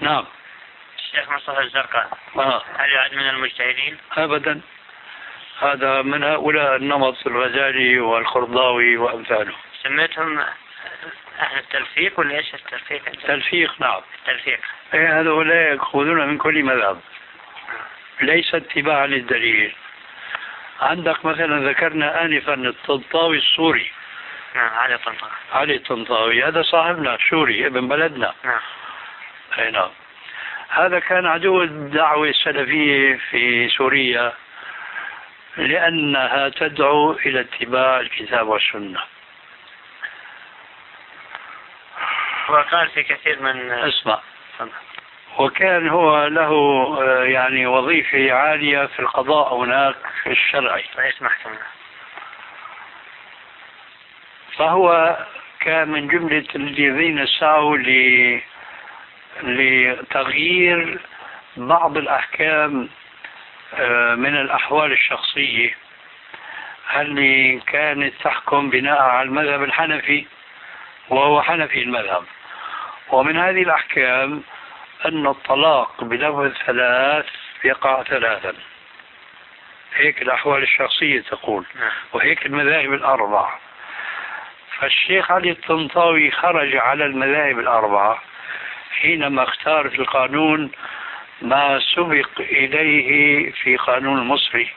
نعم. الشيخ مصطفى الزرقاء. آه. هل يعد من المجتهدين؟ أبدا. هذا من هؤلاء النمط الغزالي والخرضاوي وأمثاله. سميتهم أهل التلفيق ولا إيش التلفيق؟ تلفيق نعم. التلفيق. إيه هؤلاء يأخذون من كل مذهب. ليس اتباعا للدليل. عندك مثلا ذكرنا آنفا الطنطاوي السوري. نعم علي طنطاوي علي الطنطاوي هذا صاحبنا سوري ابن بلدنا. نعم. أي نعم. هذا كان عدو الدعوة السلفية في سوريا لأنها تدعو إلى اتباع الكتاب والسنة. وقال في كثير من اسمع. وكان هو له آه، يعني وظيفة عالية في القضاء هناك الشرعي رئيس محكمة. فهو كان من جملة الذين سعوا ل لتغيير بعض الأحكام آه، من الأحوال الشخصية. اللي كانت تحكم بناء على المذهب الحنفي؟ وهو حنفي المذهب. ومن هذه الأحكام أن الطلاق بلفظ ثلاث يقع ثلاثا. هيك الأحوال الشخصية تقول. نعم. وهيك المذاهب الأربع فالشيخ علي الطنطاوي خرج على المذاهب الأربعة. حينما اختار في القانون ما سبق إليه في قانون المصري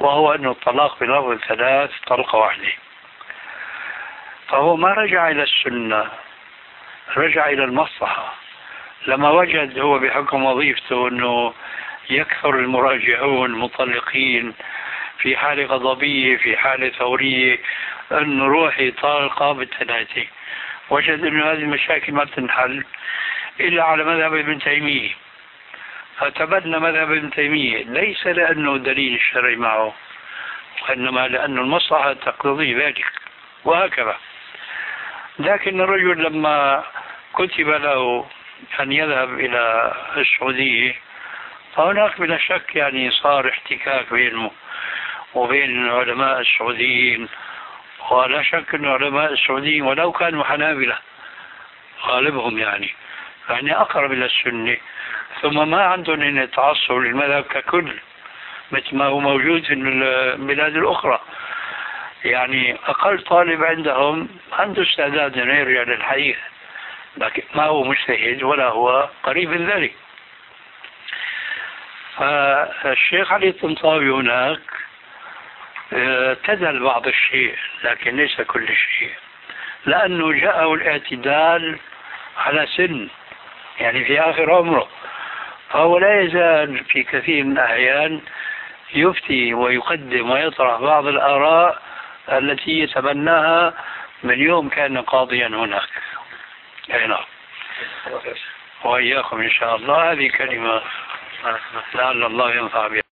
وهو أن الطلاق بلفظ ثلاث طلقة واحدة. فهو ما رجع إلى السنة رجع إلى المصلحة. لما وجد هو بحكم وظيفته أنه يكثر المراجعون المطلقين في حالة غضبية في حالة ثورية أن روحي طالقة بالثلاثة وجد أن هذه المشاكل ما تنحل. إلا على مذهب ابن تيمية. فتبنى مذهب ابن تيمية. ليس لأنه دليل الشرعي معه وإنما لأن المصلحة تقتضي ذلك وهكذا. لكن الرجل لما كتب له أن يذهب إلى السعودية فهناك بلا شك يعني صار احتكاك بينه وبين العلماء السعوديين. ولا شك أن علماء السعوديين ولو كانوا حنابلة غالبهم يعني. يعني أقرب إلى السنة. ثم ما عندهم أن يتعصبوا للمذهب ككل مثل ما هو موجود في البلاد الأخرى. يعني أقل طالب عندهم عنده استعداد أن يرجع للحديث لكن ما هو مجتهد ولا هو قريب من ذلك. فالشيخ علي الطنطاوي هناك اعتدل بعض الشيء لكن ليس كل شيء لأنه جاءه الاعتدال على سن. يعني في آخر عمره. فهو لا يزال في كثير من الأحيان يفتي ويقدم ويطرح بعض الآراء التي يتبناها من يوم كان قاضيا هناك. أي نعم. وإياكم إن شاء الله. هذه كلمة لعل الله ينفع بها.